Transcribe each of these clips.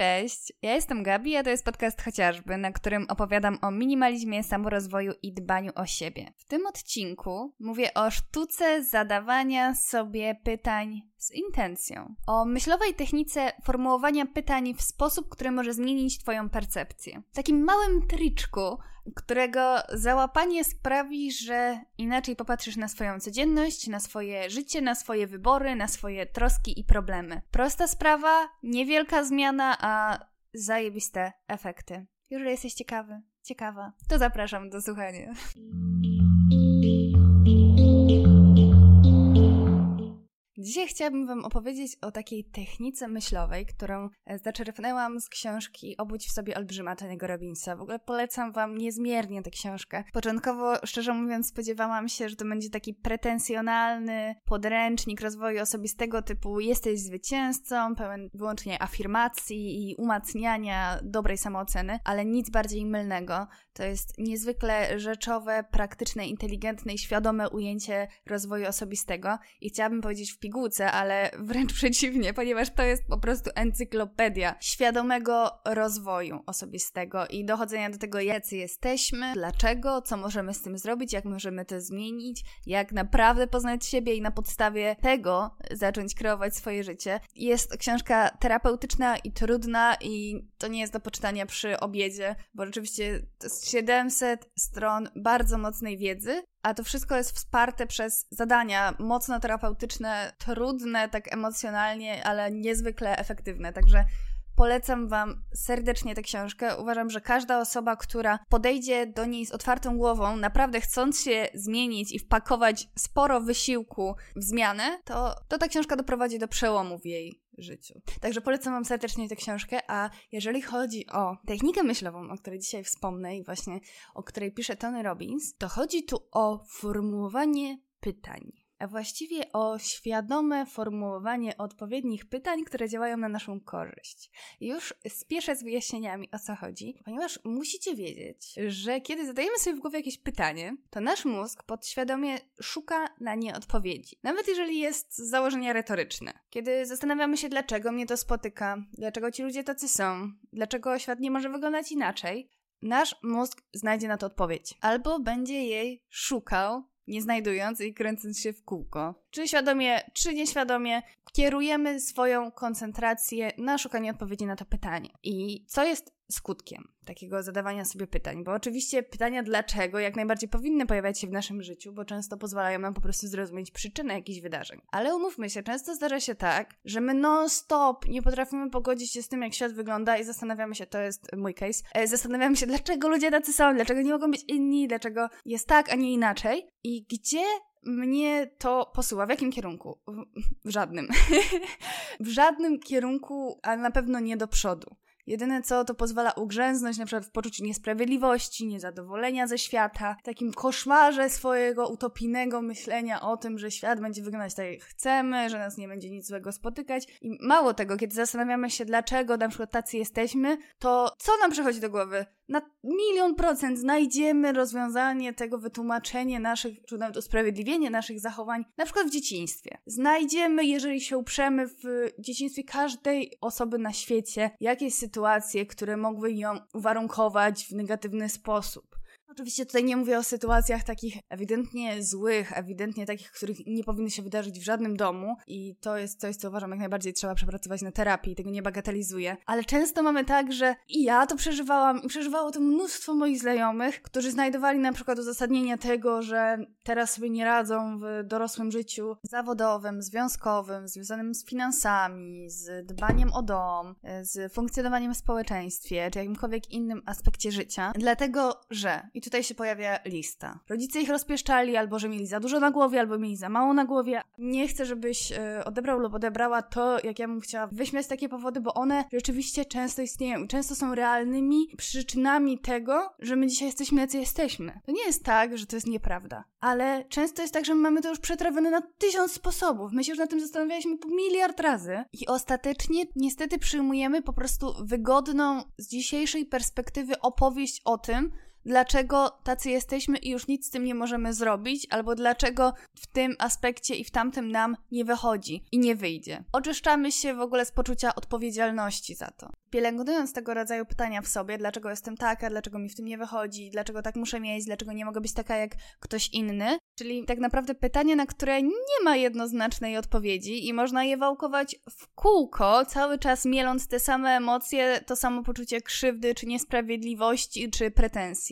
Cześć, ja jestem Gabi, a to jest podcast chociażby, na którym opowiadam o minimalizmie, samorozwoju i dbaniu o siebie. W tym odcinku mówię o sztuce zadawania sobie pytań z intencją. O myślowej technice formułowania pytań w sposób, który może zmienić Twoją percepcję. Takim małym triczku, którego załapanie sprawi, że inaczej popatrzysz na swoją codzienność, na swoje życie, na swoje wybory, na swoje troski i problemy. Prosta sprawa, niewielka zmiana, a zajebiste efekty. Jeżeli jesteś ciekawy, ciekawa, to zapraszam do słuchania. Dzisiaj chciałabym Wam opowiedzieć o takiej technice myślowej, którą e, zaczerpnęłam z książki Obudź w sobie olbrzyma Tony'ego Robinsa. W ogóle polecam Wam niezmiernie tę książkę. Początkowo, szczerze mówiąc, spodziewałam się, że to będzie taki pretensjonalny podręcznik rozwoju osobistego typu jesteś zwycięzcą, pełen wyłącznie afirmacji i umacniania dobrej samooceny, ale nic bardziej mylnego. To jest niezwykle rzeczowe, praktyczne, inteligentne i świadome ujęcie rozwoju osobistego i chciałabym powiedzieć w pigułce, ale wręcz przeciwnie, ponieważ to jest po prostu encyklopedia świadomego rozwoju osobistego i dochodzenia do tego, jacy jesteśmy, dlaczego, co możemy z tym zrobić, jak możemy to zmienić, jak naprawdę poznać siebie i na podstawie tego zacząć kreować swoje życie. Jest książka terapeutyczna i trudna i to nie jest do poczytania przy obiedzie, bo rzeczywiście to jest 700 stron bardzo mocnej wiedzy, a to wszystko jest wsparte przez zadania mocno terapeutyczne, trudne tak emocjonalnie, ale niezwykle efektywne. Także polecam Wam serdecznie tę książkę. Uważam, że każda osoba, która podejdzie do niej z otwartą głową, naprawdę chcąc się zmienić i wpakować sporo wysiłku w zmianę, to, to ta książka doprowadzi do przełomu w jej życiu. Także polecam Wam serdecznie tę książkę, a jeżeli chodzi o technikę myślową, o której dzisiaj wspomnę i właśnie o której pisze Tony Robbins, to chodzi tu o formułowanie pytań a właściwie o świadome formułowanie odpowiednich pytań, które działają na naszą korzyść. Już spieszę z wyjaśnieniami o co chodzi, ponieważ musicie wiedzieć, że kiedy zadajemy sobie w głowie jakieś pytanie, to nasz mózg podświadomie szuka na nie odpowiedzi. Nawet jeżeli jest z założenia retoryczne. Kiedy zastanawiamy się, dlaczego mnie to spotyka, dlaczego ci ludzie tacy są, dlaczego świat nie może wyglądać inaczej, nasz mózg znajdzie na to odpowiedź. Albo będzie jej szukał nie znajdując i kręcąc się w kółko. Czy świadomie, czy nieświadomie kierujemy swoją koncentrację na szukanie odpowiedzi na to pytanie. I co jest skutkiem takiego zadawania sobie pytań? Bo oczywiście pytania dlaczego jak najbardziej powinny pojawiać się w naszym życiu, bo często pozwalają nam po prostu zrozumieć przyczynę jakichś wydarzeń. Ale umówmy się, często zdarza się tak, że my non-stop nie potrafimy pogodzić się z tym, jak świat wygląda i zastanawiamy się, to jest mój case, e, zastanawiamy się, dlaczego ludzie tacy są, dlaczego nie mogą być inni, dlaczego jest tak, a nie inaczej. I gdzie mnie to posyła. W jakim kierunku? W, w żadnym. w żadnym kierunku, ale na pewno nie do przodu. Jedyne co, to pozwala ugrzęznąć na przykład w poczuciu niesprawiedliwości, niezadowolenia ze świata, takim koszmarze swojego utopijnego myślenia o tym, że świat będzie wyglądać tak jak chcemy, że nas nie będzie nic złego spotykać. I mało tego, kiedy zastanawiamy się, dlaczego na przykład tacy jesteśmy, to co nam przychodzi do głowy? Na milion procent znajdziemy rozwiązanie tego, wytłumaczenie naszych, czy nawet usprawiedliwienie naszych zachowań, na przykład w dzieciństwie. Znajdziemy, jeżeli się uprzemy w dzieciństwie każdej osoby na świecie, jakieś sytuacje, które mogły ją uwarunkować w negatywny sposób. Oczywiście tutaj nie mówię o sytuacjach takich ewidentnie złych, ewidentnie takich, których nie powinny się wydarzyć w żadnym domu i to jest coś, co uważam jak najbardziej trzeba przepracować na terapii, tego nie bagatelizuję. Ale często mamy tak, że i ja to przeżywałam i przeżywało to mnóstwo moich znajomych, którzy znajdowali na przykład uzasadnienie tego, że teraz sobie nie radzą w dorosłym życiu zawodowym, związkowym, związanym z finansami, z dbaniem o dom, z funkcjonowaniem w społeczeństwie, czy jakimkolwiek innym aspekcie życia, dlatego że i tutaj się pojawia lista. Rodzice ich rozpieszczali, albo że mieli za dużo na głowie, albo mieli za mało na głowie. Nie chcę, żebyś e, odebrał lub odebrała to, jak ja bym chciała wyśmiać takie powody, bo one rzeczywiście często istnieją i często są realnymi przyczynami tego, że my dzisiaj jesteśmy jacy jesteśmy. To nie jest tak, że to jest nieprawda, ale często jest tak, że my mamy to już przetrawione na tysiąc sposobów. My się już na tym zastanawialiśmy po miliard razy i ostatecznie niestety przyjmujemy po prostu wygodną z dzisiejszej perspektywy opowieść o tym, dlaczego tacy jesteśmy i już nic z tym nie możemy zrobić, albo dlaczego w tym aspekcie i w tamtym nam nie wychodzi i nie wyjdzie. Oczyszczamy się w ogóle z poczucia odpowiedzialności za to. Pielęgnując tego rodzaju pytania w sobie, dlaczego jestem taka, dlaczego mi w tym nie wychodzi, dlaczego tak muszę mieć, dlaczego nie mogę być taka jak ktoś inny, czyli tak naprawdę pytania, na które nie ma jednoznacznej odpowiedzi i można je wałkować w kółko, cały czas mieląc te same emocje, to samo poczucie krzywdy, czy niesprawiedliwości, czy pretensji.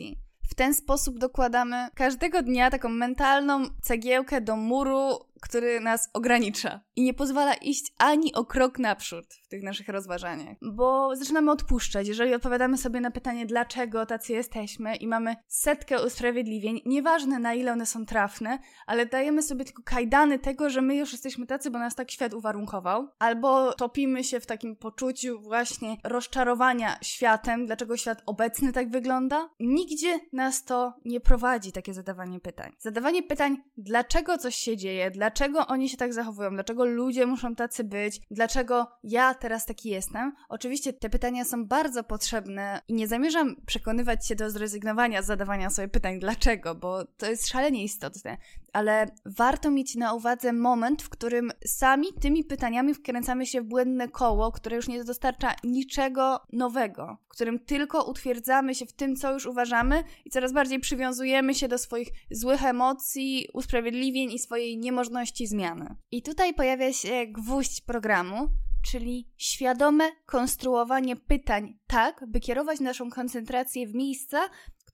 W ten sposób dokładamy każdego dnia taką mentalną cegiełkę do muru który nas ogranicza i nie pozwala iść ani o krok naprzód w tych naszych rozważaniach. Bo zaczynamy odpuszczać. Jeżeli odpowiadamy sobie na pytanie, dlaczego tacy jesteśmy i mamy setkę usprawiedliwień, nieważne na ile one są trafne, ale dajemy sobie tylko kajdany tego, że my już jesteśmy tacy, bo nas tak świat uwarunkował, albo topimy się w takim poczuciu właśnie rozczarowania światem, dlaczego świat obecny tak wygląda. Nigdzie nas to nie prowadzi, takie zadawanie pytań. Zadawanie pytań, dlaczego coś się dzieje, dlaczego dlaczego oni się tak zachowują, dlaczego ludzie muszą tacy być, dlaczego ja teraz taki jestem. Oczywiście te pytania są bardzo potrzebne i nie zamierzam przekonywać się do zrezygnowania z zadawania sobie pytań, dlaczego, bo to jest szalenie istotne, ale warto mieć na uwadze moment, w którym sami tymi pytaniami wkręcamy się w błędne koło, które już nie dostarcza niczego nowego, w którym tylko utwierdzamy się w tym, co już uważamy i coraz bardziej przywiązujemy się do swoich złych emocji, usprawiedliwień i swojej niemożności zmiany. I tutaj pojawia się gwóźdź programu, czyli świadome konstruowanie pytań tak, by kierować naszą koncentrację w miejsca,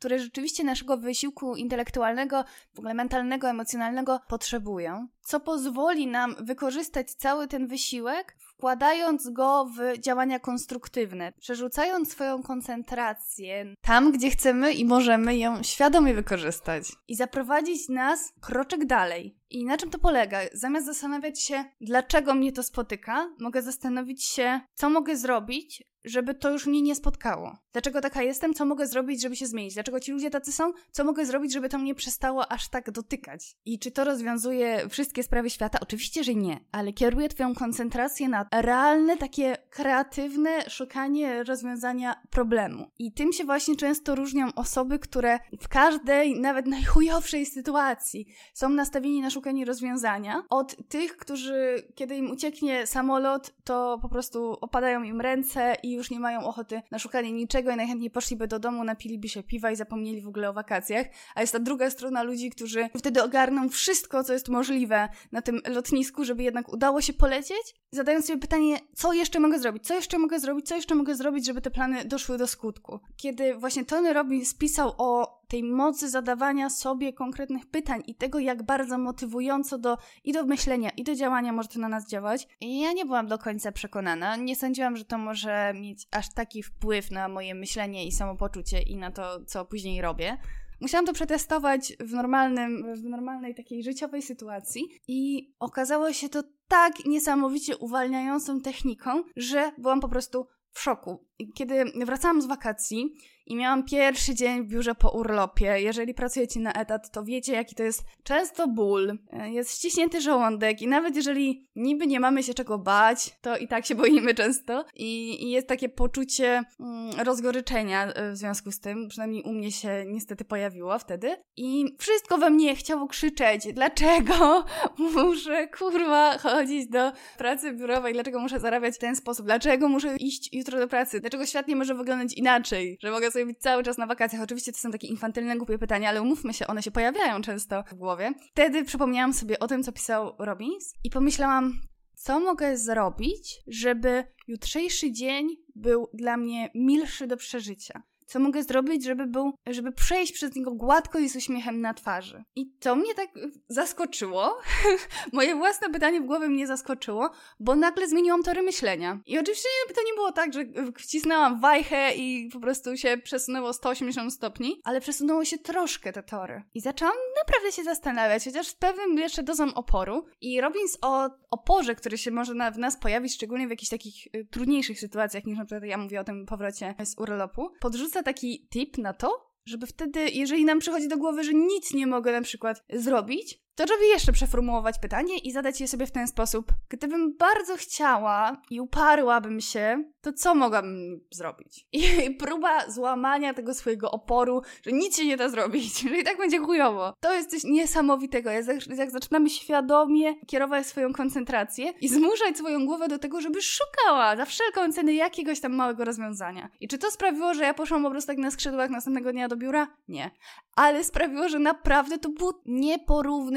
które rzeczywiście naszego wysiłku intelektualnego, w ogóle mentalnego, emocjonalnego potrzebują, co pozwoli nam wykorzystać cały ten wysiłek, wkładając go w działania konstruktywne, przerzucając swoją koncentrację tam, gdzie chcemy i możemy ją świadomie wykorzystać i zaprowadzić nas kroczek dalej. I na czym to polega? Zamiast zastanawiać się, dlaczego mnie to spotyka, mogę zastanowić się, co mogę zrobić, żeby to już mnie nie spotkało. Dlaczego taka jestem? Co mogę zrobić, żeby się zmienić? Dlaczego ci ludzie tacy są? Co mogę zrobić, żeby to mnie przestało aż tak dotykać? I czy to rozwiązuje wszystkie sprawy świata? Oczywiście, że nie, ale kieruje twoją koncentrację na realne, takie kreatywne szukanie rozwiązania problemu. I tym się właśnie często różnią osoby, które w każdej, nawet najchujowszej sytuacji są nastawieni na szukanie rozwiązania, od tych, którzy kiedy im ucieknie samolot, to po prostu opadają im ręce i już nie mają ochoty na szukanie niczego i najchętniej poszliby do domu, napiliby się piwa i zapomnieli w ogóle o wakacjach. A jest ta druga strona ludzi, którzy wtedy ogarną wszystko, co jest możliwe na tym lotnisku, żeby jednak udało się polecieć, zadając sobie pytanie, co jeszcze mogę zrobić, co jeszcze mogę zrobić, co jeszcze mogę zrobić, żeby te plany doszły do skutku. Kiedy właśnie Tony Robbins spisał o tej mocy zadawania sobie konkretnych pytań i tego, jak bardzo motywująco do i do myślenia, i do działania może to na nas działać. I ja nie byłam do końca przekonana. Nie sądziłam, że to może mieć aż taki wpływ na moje myślenie i samopoczucie i na to, co później robię. Musiałam to przetestować w, normalnym, w normalnej takiej życiowej sytuacji i okazało się to tak niesamowicie uwalniającą techniką, że byłam po prostu w szoku. Kiedy wracałam z wakacji i miałam pierwszy dzień w biurze po urlopie. Jeżeli pracujecie na etat, to wiecie, jaki to jest często ból, e, jest ściśnięty żołądek i nawet jeżeli niby nie mamy się czego bać, to i tak się boimy często. I, i jest takie poczucie mm, rozgoryczenia e, w związku z tym, przynajmniej u mnie się niestety pojawiło wtedy. I wszystko we mnie chciało krzyczeć, dlaczego muszę kurwa chodzić do pracy biurowej, dlaczego muszę zarabiać w ten sposób, dlaczego muszę iść jutro do pracy, dlaczego świat nie może wyglądać inaczej, że mogę sobie być cały czas na wakacjach. Oczywiście to są takie infantylne, głupie pytania, ale umówmy się, one się pojawiają często w głowie. Wtedy przypomniałam sobie o tym, co pisał Robbins i pomyślałam, co mogę zrobić, żeby jutrzejszy dzień był dla mnie milszy do przeżycia co mogę zrobić, żeby był, żeby przejść przez niego gładko i z uśmiechem na twarzy. I to mnie tak zaskoczyło. Moje własne pytanie w głowie mnie zaskoczyło, bo nagle zmieniłam tory myślenia. I oczywiście to nie było tak, że wcisnęłam wajchę i po prostu się przesunęło 180 stopni, ale przesunęło się troszkę te tory. I zaczęłam naprawdę się zastanawiać, chociaż z pewnym jeszcze dozą oporu. I Robbins o oporze, który się może na, w nas pojawić, szczególnie w jakichś takich y, trudniejszych sytuacjach, niż na przykład ja mówię o tym powrocie z urlopu, podrzuca taki tip na to, żeby wtedy, jeżeli nam przychodzi do głowy, że nic nie mogę na przykład zrobić, to żeby jeszcze przeformułować pytanie i zadać je sobie w ten sposób. Gdybym bardzo chciała i uparłabym się, to co mogłabym zrobić? I próba złamania tego swojego oporu, że nic się nie da zrobić, że i tak będzie chujowo. To jest coś niesamowitego. Jak, zaczynamy świadomie kierować swoją koncentrację i zmuszać swoją głowę do tego, żeby szukała za wszelką cenę jakiegoś tam małego rozwiązania. I czy to sprawiło, że ja poszłam po prostu tak na skrzydłach następnego dnia do biura? Nie. Ale sprawiło, że naprawdę to było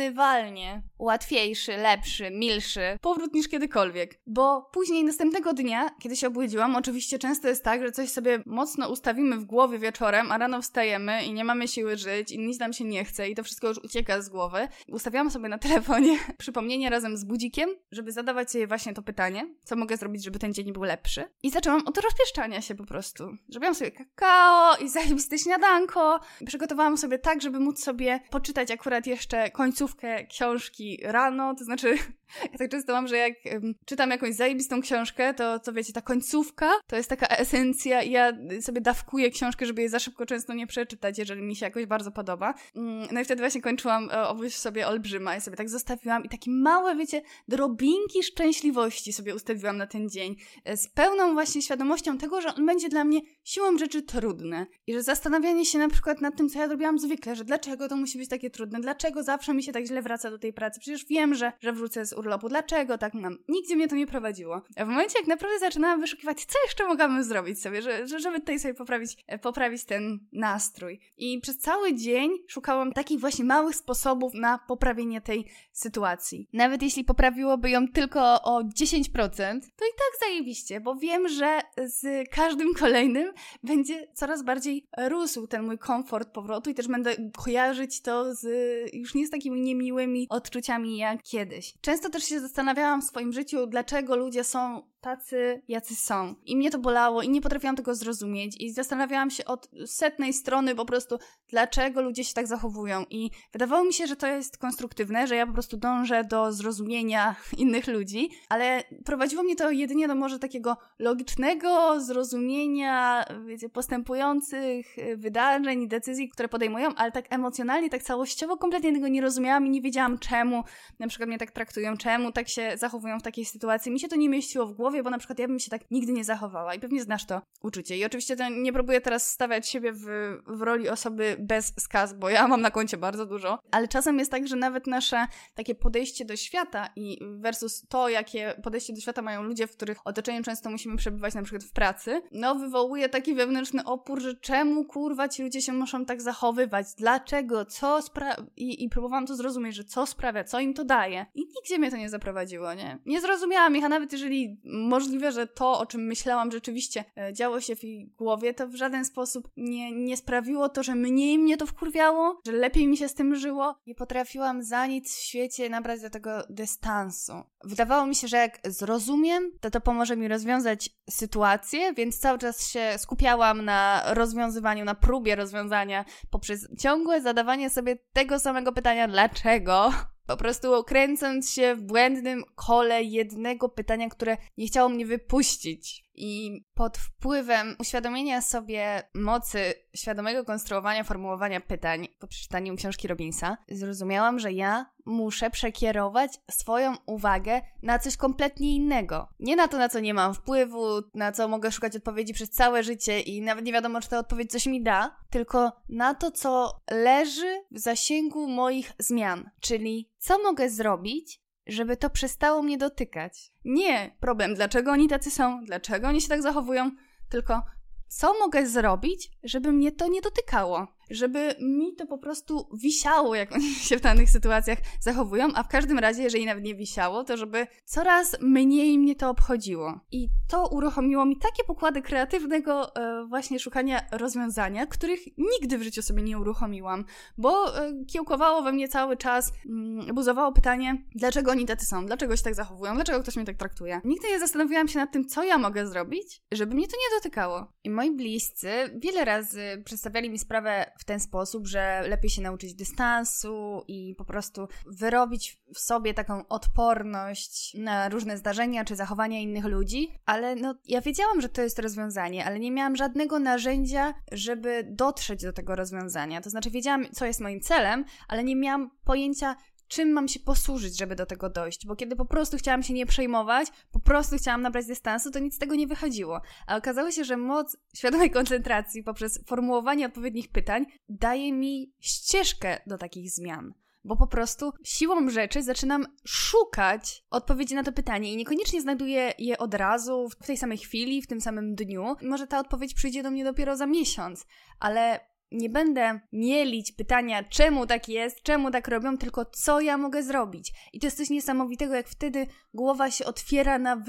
nieporównywalnie łatwiejszy, lepszy, milszy powrót niż kiedykolwiek. Bo później następnego dnia, kiedy się obudziłam, oczywiście często jest tak, że coś sobie mocno ustawimy w głowie wieczorem, a rano wstajemy i nie mamy siły żyć i nic nam się nie chce i to wszystko już ucieka z głowy. Ustawiałam sobie na telefonie przypomnienie razem z budzikiem, żeby zadawać sobie właśnie to pytanie, co mogę zrobić, żeby ten dzień był lepszy. I zaczęłam od rozpieszczania się po prostu. Zrobiłam sobie kakao i zajebiste śniadanko. Przygotowałam sobie tak, żeby móc sobie poczytać akurat jeszcze końcówkę książki rano, to znaczy ja tak często mam, że jak um, czytam jakąś zajebistą książkę, to, to wiecie, ta końcówka to jest taka esencja i ja sobie dawkuję książkę, żeby jej za szybko często nie przeczytać, jeżeli mi się jakoś bardzo podoba. Um, no i wtedy właśnie kończyłam e, obóz sobie olbrzyma i sobie tak zostawiłam i takie małe, wiecie, drobinki szczęśliwości sobie ustawiłam na ten dzień. E, z pełną właśnie świadomością tego, że on będzie dla mnie siłą rzeczy trudny. I że zastanawianie się na przykład nad tym, co ja robiłam zwykle, że dlaczego to musi być takie trudne, dlaczego zawsze mi się tak źle wraca do tej pracy, przecież wiem, że, że wrócę z urlopu, dlaczego tak mam. Nigdzie mnie to nie prowadziło. A w momencie, jak naprawdę zaczynałam wyszukiwać, co jeszcze mogłabym zrobić sobie, że, że, żeby tutaj sobie poprawić, e, poprawić ten nastrój. I przez cały dzień szukałam takich właśnie małych sposobów na poprawienie tej sytuacji. Nawet jeśli poprawiłoby ją tylko o 10%, to i tak zajebiście, bo wiem, że z każdym kolejnym będzie coraz bardziej rósł ten mój komfort powrotu i też będę kojarzyć to z już nie z takimi niemiłymi odczuciami jak kiedyś. Często też się zastanawiałam w swoim życiu, dlaczego ludzie są tacy, jacy są. I mnie to bolało i nie potrafiłam tego zrozumieć i zastanawiałam się od setnej strony po prostu, dlaczego ludzie się tak zachowują i wydawało mi się, że to jest konstruktywne, że ja po prostu dążę do zrozumienia innych ludzi, ale prowadziło mnie to jedynie do może takiego logicznego zrozumienia, wiecie, postępujących wydarzeń i decyzji, które podejmują, ale tak emocjonalnie, tak całościowo kompletnie tego nie rozumiałam i nie wiedziałam czemu na przykład mnie tak traktują, czemu tak się zachowują w takiej sytuacji. Mi się to nie mieściło w głowie, głowie, bo na przykład ja bym się tak nigdy nie zachowała i pewnie znasz to uczucie. I oczywiście nie próbuję teraz stawiać siebie w, w roli osoby bez skaz, bo ja mam na koncie bardzo dużo, ale czasem jest tak, że nawet nasze takie podejście do świata i versus to, jakie podejście do świata mają ludzie, w których otoczeniu często musimy przebywać na przykład w pracy, no wywołuje taki wewnętrzny opór, że czemu kurwa ci ludzie się muszą tak zachowywać, dlaczego, co sprawia I, i próbowałam to zrozumieć, że co sprawia, co im to daje. I nigdzie mnie to nie zaprowadziło, nie? Nie zrozumiałam ich, a nawet jeżeli możliwe, że to, o czym myślałam, rzeczywiście e, działo się w jej głowie, to w żaden sposób nie, nie sprawiło to, że mniej mnie to wkurwiało, że lepiej mi się z tym żyło. Nie potrafiłam za nic w świecie nabrać do tego dystansu. Wydawało mi się, że jak zrozumiem, to to pomoże mi rozwiązać sytuację, więc cały czas się skupiałam na rozwiązywaniu, na próbie rozwiązania poprzez ciągłe zadawanie sobie tego samego pytania, dlaczego po prostu kręcąc się w błędnym kole jednego pytania, które nie chciało mnie wypuścić. I pod wpływem uświadomienia sobie mocy świadomego konstruowania, formułowania pytań po przeczytaniu książki Robinsa, zrozumiałam, że ja muszę przekierować swoją uwagę na coś kompletnie innego. Nie na to, na co nie mam wpływu, na co mogę szukać odpowiedzi przez całe życie i nawet nie wiadomo, czy ta odpowiedź coś mi da, tylko na to, co leży w zasięgu moich zmian. Czyli co mogę zrobić, żeby to przestało mnie dotykać. Nie problem, dlaczego oni tacy są, dlaczego oni się tak zachowują, tylko co mogę zrobić, żeby mnie to nie dotykało żeby mi to po prostu wisiało, jak oni się w danych sytuacjach zachowują, a w każdym razie, jeżeli nawet nie wisiało, to żeby coraz mniej mnie to obchodziło. I to uruchomiło mi takie pokłady kreatywnego e, właśnie szukania rozwiązania, których nigdy w życiu sobie nie uruchomiłam, bo e, kiełkowało we mnie cały czas, mm, buzowało pytanie, dlaczego oni tacy są, dlaczego się tak zachowują, dlaczego ktoś mnie tak traktuje. Nigdy nie zastanawiałam się nad tym, co ja mogę zrobić, żeby mnie to nie dotykało. I moi bliscy wiele razy przedstawiali mi sprawę w ten sposób, że lepiej się nauczyć dystansu i po prostu wyrobić w sobie taką odporność na różne zdarzenia czy zachowania innych ludzi, ale no ja wiedziałam, że to jest rozwiązanie, ale nie miałam żadnego narzędzia, żeby dotrzeć do tego rozwiązania. To znaczy wiedziałam, co jest moim celem, ale nie miałam pojęcia, czym mam się posłużyć, żeby do tego dojść, bo kiedy po prostu chciałam się nie przejmować, po prostu chciałam nabrać dystansu, to nic z tego nie wychodziło. A okazało się, że moc świadomej koncentracji poprzez formułowanie odpowiednich pytań daje mi ścieżkę do takich zmian bo po prostu siłą rzeczy zaczynam szukać odpowiedzi na to pytanie i niekoniecznie znajduję je od razu, w tej samej chwili, w tym samym dniu. Może ta odpowiedź przyjdzie do mnie dopiero za miesiąc, ale nie będę mielić pytania, czemu tak jest, czemu tak robią, tylko co ja mogę zrobić. I to jest coś niesamowitego, jak wtedy głowa się otwiera na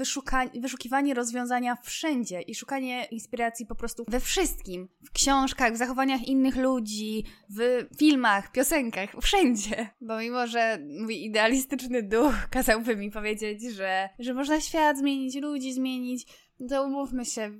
wyszukiwanie rozwiązania wszędzie i szukanie inspiracji po prostu we wszystkim. W książkach, w zachowaniach innych ludzi, w filmach, piosenkach, wszędzie. Bo mimo, że mój idealistyczny duch kazałby mi powiedzieć, że, że można świat zmienić, ludzi zmienić, to umówmy się,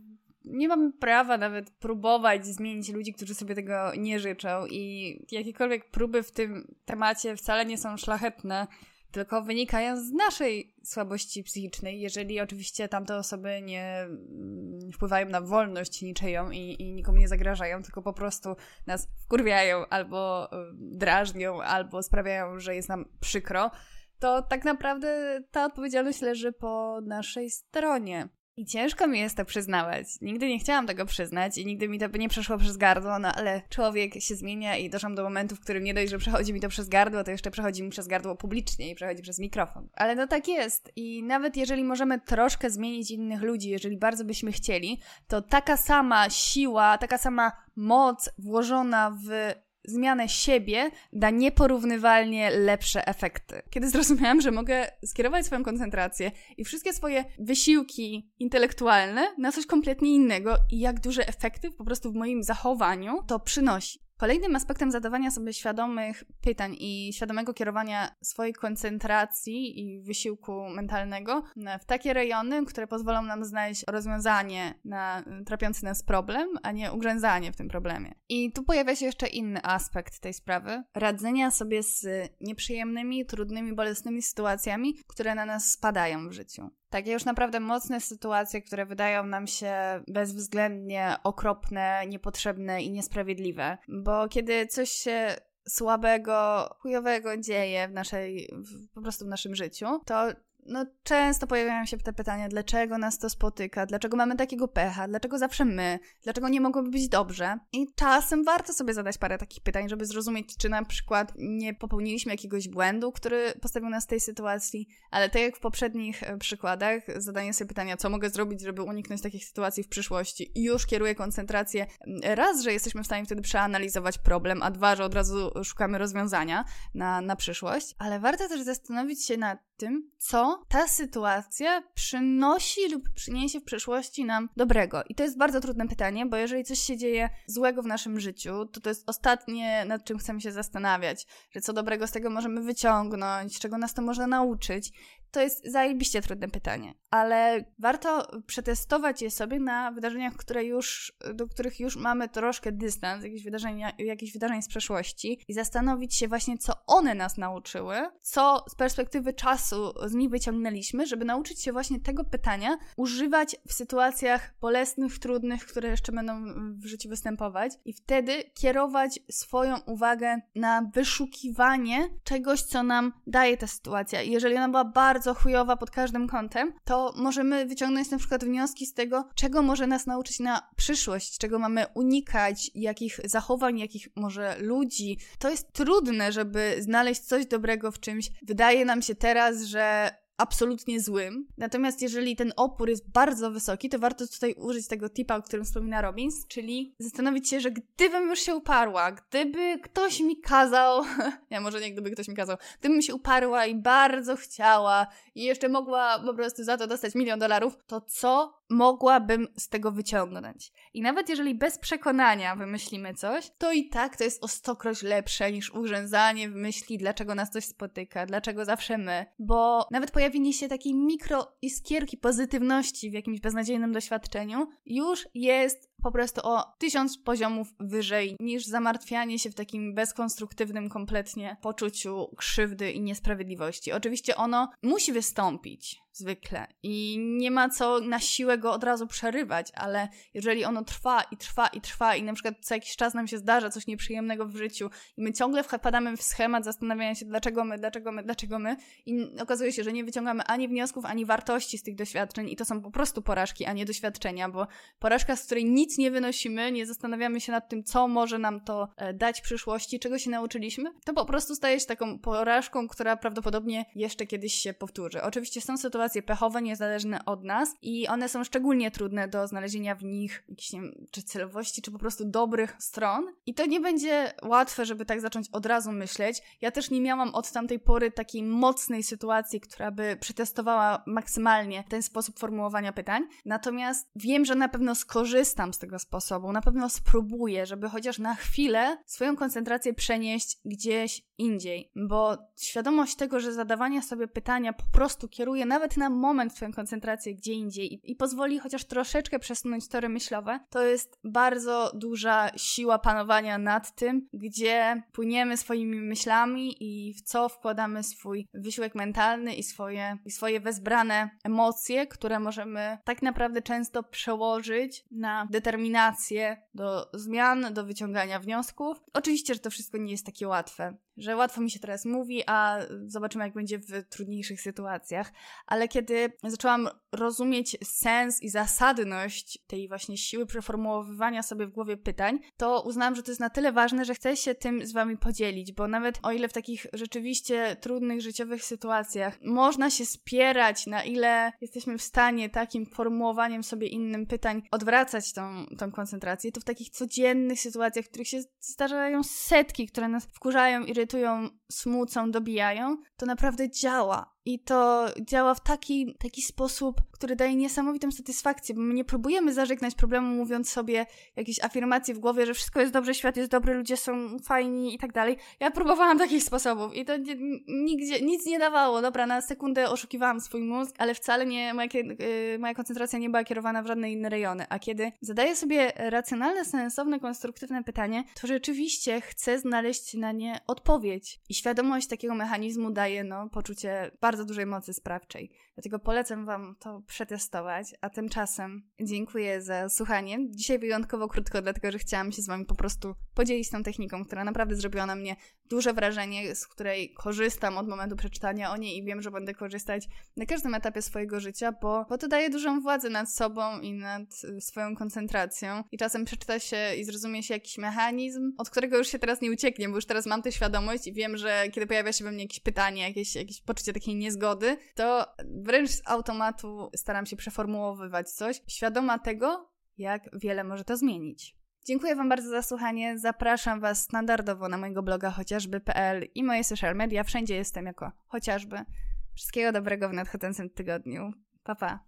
nie mamy prawa nawet próbować zmienić ludzi, którzy sobie tego nie życzą i jakiekolwiek próby w tym temacie wcale nie są szlachetne, tylko wynikają z naszej słabości psychicznej, jeżeli oczywiście tamte osoby nie mm, wpływają na wolność niczyją i, i nikomu nie zagrażają, tylko po prostu nas wkurwiają albo y, drażnią, albo sprawiają, że jest nam przykro, to tak naprawdę ta odpowiedzialność leży po naszej stronie. I ciężko mi jest to przyznawać. Nigdy nie chciałam tego przyznać i nigdy mi to by nie przeszło przez gardło, no ale człowiek się zmienia i doszłam do momentu, w którym nie dość, że przechodzi mi to przez gardło, to jeszcze przechodzi mi przez gardło publicznie i przechodzi przez mikrofon. Ale no tak jest i nawet jeżeli możemy troszkę zmienić innych ludzi, jeżeli bardzo byśmy chcieli, to taka sama siła, taka sama moc włożona w zmianę siebie da nieporównywalnie lepsze efekty. Kiedy zrozumiałam, że mogę skierować swoją koncentrację i wszystkie swoje wysiłki intelektualne na coś kompletnie innego i jak duże efekty po prostu w moim zachowaniu to przynosi. Kolejnym aspektem zadawania sobie świadomych pytań i świadomego kierowania swojej koncentracji i wysiłku mentalnego w takie rejony, które pozwolą nam znaleźć rozwiązanie na trapiący nas problem, a nie ugrzęzanie w tym problemie. I tu pojawia się jeszcze inny aspekt tej sprawy radzenia sobie z nieprzyjemnymi, trudnymi, bolesnymi sytuacjami, które na nas spadają w życiu. Takie już naprawdę mocne sytuacje, które wydają nam się bezwzględnie okropne, niepotrzebne i niesprawiedliwe. Bo kiedy coś się słabego, chujowego dzieje w naszej, w, po prostu w naszym życiu, to no, często pojawiają się te pytania, dlaczego nas to spotyka, dlaczego mamy takiego pecha, dlaczego zawsze my, dlaczego nie mogłoby być dobrze. I czasem warto sobie zadać parę takich pytań, żeby zrozumieć, czy na przykład nie popełniliśmy jakiegoś błędu, który postawił nas w tej sytuacji, ale tak jak w poprzednich e, przykładach, zadanie sobie pytania, co mogę zrobić, żeby uniknąć takich sytuacji w przyszłości, i już kieruje koncentrację raz, że jesteśmy w stanie wtedy przeanalizować problem, a dwa, że od razu szukamy rozwiązania na, na przyszłość, ale warto też zastanowić się nad tym, co ta sytuacja przynosi lub przyniesie w przyszłości nam dobrego. I to jest bardzo trudne pytanie, bo jeżeli coś się dzieje złego w naszym życiu, to to jest ostatnie, nad czym chcemy się zastanawiać, że co dobrego z tego możemy wyciągnąć, czego nas to może nauczyć. To jest zajebiście trudne pytanie, ale warto przetestować je sobie na wydarzeniach, które już, do których już mamy troszkę dystans, jakieś wydarzenia, jakieś wydarzeń z przeszłości i zastanowić się właśnie, co one nas nauczyły, co z perspektywy czasu z nich wyciągnęliśmy, żeby nauczyć się właśnie tego pytania używać w sytuacjach bolesnych, trudnych, które jeszcze będą w życiu występować i wtedy kierować swoją uwagę na wyszukiwanie czegoś, co nam daje ta sytuacja. I jeżeli ona była bardzo bardzo chujowa pod każdym kątem, to możemy wyciągnąć na przykład wnioski z tego, czego może nas nauczyć na przyszłość, czego mamy unikać, jakich zachowań, jakich może ludzi. To jest trudne, żeby znaleźć coś dobrego w czymś. Wydaje nam się teraz, że absolutnie złym. Natomiast jeżeli ten opór jest bardzo wysoki, to warto tutaj użyć tego tipa, o którym wspomina Robbins, czyli zastanowić się, że gdybym już się uparła, gdyby ktoś mi kazał, ja może nie gdyby ktoś mi kazał, gdybym się uparła i bardzo chciała i jeszcze mogła po prostu za to dostać milion dolarów, to co mogłabym z tego wyciągnąć. I nawet jeżeli bez przekonania wymyślimy coś, to i tak to jest o stokroć lepsze niż urzęzanie w myśli, dlaczego nas coś spotyka, dlaczego zawsze my. Bo nawet pojawienie się takiej mikro iskierki pozytywności w jakimś beznadziejnym doświadczeniu już jest po prostu o tysiąc poziomów wyżej niż zamartwianie się w takim bezkonstruktywnym kompletnie poczuciu krzywdy i niesprawiedliwości. Oczywiście ono musi wystąpić zwykle i nie ma co na siłę go od razu przerywać, ale jeżeli ono trwa i trwa i trwa i na przykład co jakiś czas nam się zdarza coś nieprzyjemnego w życiu i my ciągle wpadamy w schemat zastanawiania się dlaczego my, dlaczego my, dlaczego my i okazuje się, że nie wyciągamy ani wniosków, ani wartości z tych doświadczeń i to są po prostu porażki, a nie doświadczenia, bo porażka, z której nic nie wynosimy, nie zastanawiamy się nad tym, co może nam to e, dać w przyszłości, czego się nauczyliśmy, to po prostu staje się taką porażką, która prawdopodobnie jeszcze kiedyś się powtórzy. Oczywiście są sytuacje pechowe, niezależne od nas i one są szczególnie trudne do znalezienia w nich jakiejś, nie wiem, czy celowości, czy po prostu dobrych stron. I to nie będzie łatwe, żeby tak zacząć od razu myśleć. Ja też nie miałam od tamtej pory takiej mocnej sytuacji, która by przetestowała maksymalnie ten sposób formułowania pytań. Natomiast wiem, że na pewno skorzystam z tego sposobu, na pewno spróbuję, żeby chociaż na chwilę swoją koncentrację przenieść gdzieś indziej, bo świadomość tego, że zadawanie sobie pytania po prostu kieruje nawet na moment Twoją koncentrację gdzie indziej i, i pozwoli chociaż troszeczkę przesunąć tory myślowe, to jest bardzo duża siła panowania nad tym, gdzie płyniemy swoimi myślami i w co wkładamy swój wysiłek mentalny i swoje, i swoje wezbrane emocje, które możemy tak naprawdę często przełożyć na determinację do zmian, do wyciągania wniosków. Oczywiście, że to wszystko nie jest takie łatwe że łatwo mi się teraz mówi, a zobaczymy, jak będzie w trudniejszych sytuacjach. Ale kiedy zaczęłam rozumieć sens i zasadność tej właśnie siły przeformułowywania sobie w głowie pytań, to uznałam, że to jest na tyle ważne, że chcę się tym z Wami podzielić, bo nawet o ile w takich rzeczywiście trudnych życiowych sytuacjach można się spierać, na ile jesteśmy w stanie takim formułowaniem sobie innym pytań odwracać tą, tą koncentrację, to w takich codziennych sytuacjach, w których się zdarzają setki, które nas wkurzają, irytują, irytują, smucą, dobijają, to naprawdę działa. I to działa w taki, taki sposób, który daje niesamowitą satysfakcję, bo my nie próbujemy zażegnać problemu, mówiąc sobie jakieś afirmacje w głowie, że wszystko jest dobrze, świat jest dobry, ludzie są fajni i tak dalej. Ja próbowałam takich sposobów i to nie, nigdzie, nic nie dawało. Dobra, na sekundę oszukiwałam swój mózg, ale wcale nie, moja, yy, moja koncentracja nie była kierowana w żadne inne rejony. A kiedy zadaję sobie racjonalne, sensowne, konstruktywne pytanie, to rzeczywiście chcę znaleźć na nie odpowiedź. I świadomość takiego mechanizmu daje no, poczucie bardzo dużej mocy sprawczej. Dlatego polecam Wam to przetestować. A tymczasem dziękuję za słuchanie. Dzisiaj wyjątkowo krótko, dlatego że chciałam się z Wami po prostu podzielić tą techniką, która naprawdę zrobiła na mnie duże wrażenie, z której korzystam od momentu przeczytania o niej i wiem, że będę korzystać na każdym etapie swojego życia, bo, bo to daje dużą władzę nad sobą i nad y, swoją koncentracją. I czasem przeczyta się i zrozumie się jakiś mechanizm, od którego już się teraz nie ucieknie, bo już teraz mam tę świadomość i wiem, że kiedy pojawia się we mnie jakieś pytanie, jakieś, jakieś poczucie takiej niezgody, to wręcz z automatu staram się przeformułowywać coś, świadoma tego, jak wiele może to zmienić. Dziękuję Wam bardzo za słuchanie. Zapraszam Was standardowo na mojego bloga chociażby.pl i moje social media. Wszędzie jestem jako chociażby. Wszystkiego dobrego w nadchodzącym tygodniu. Pa, pa.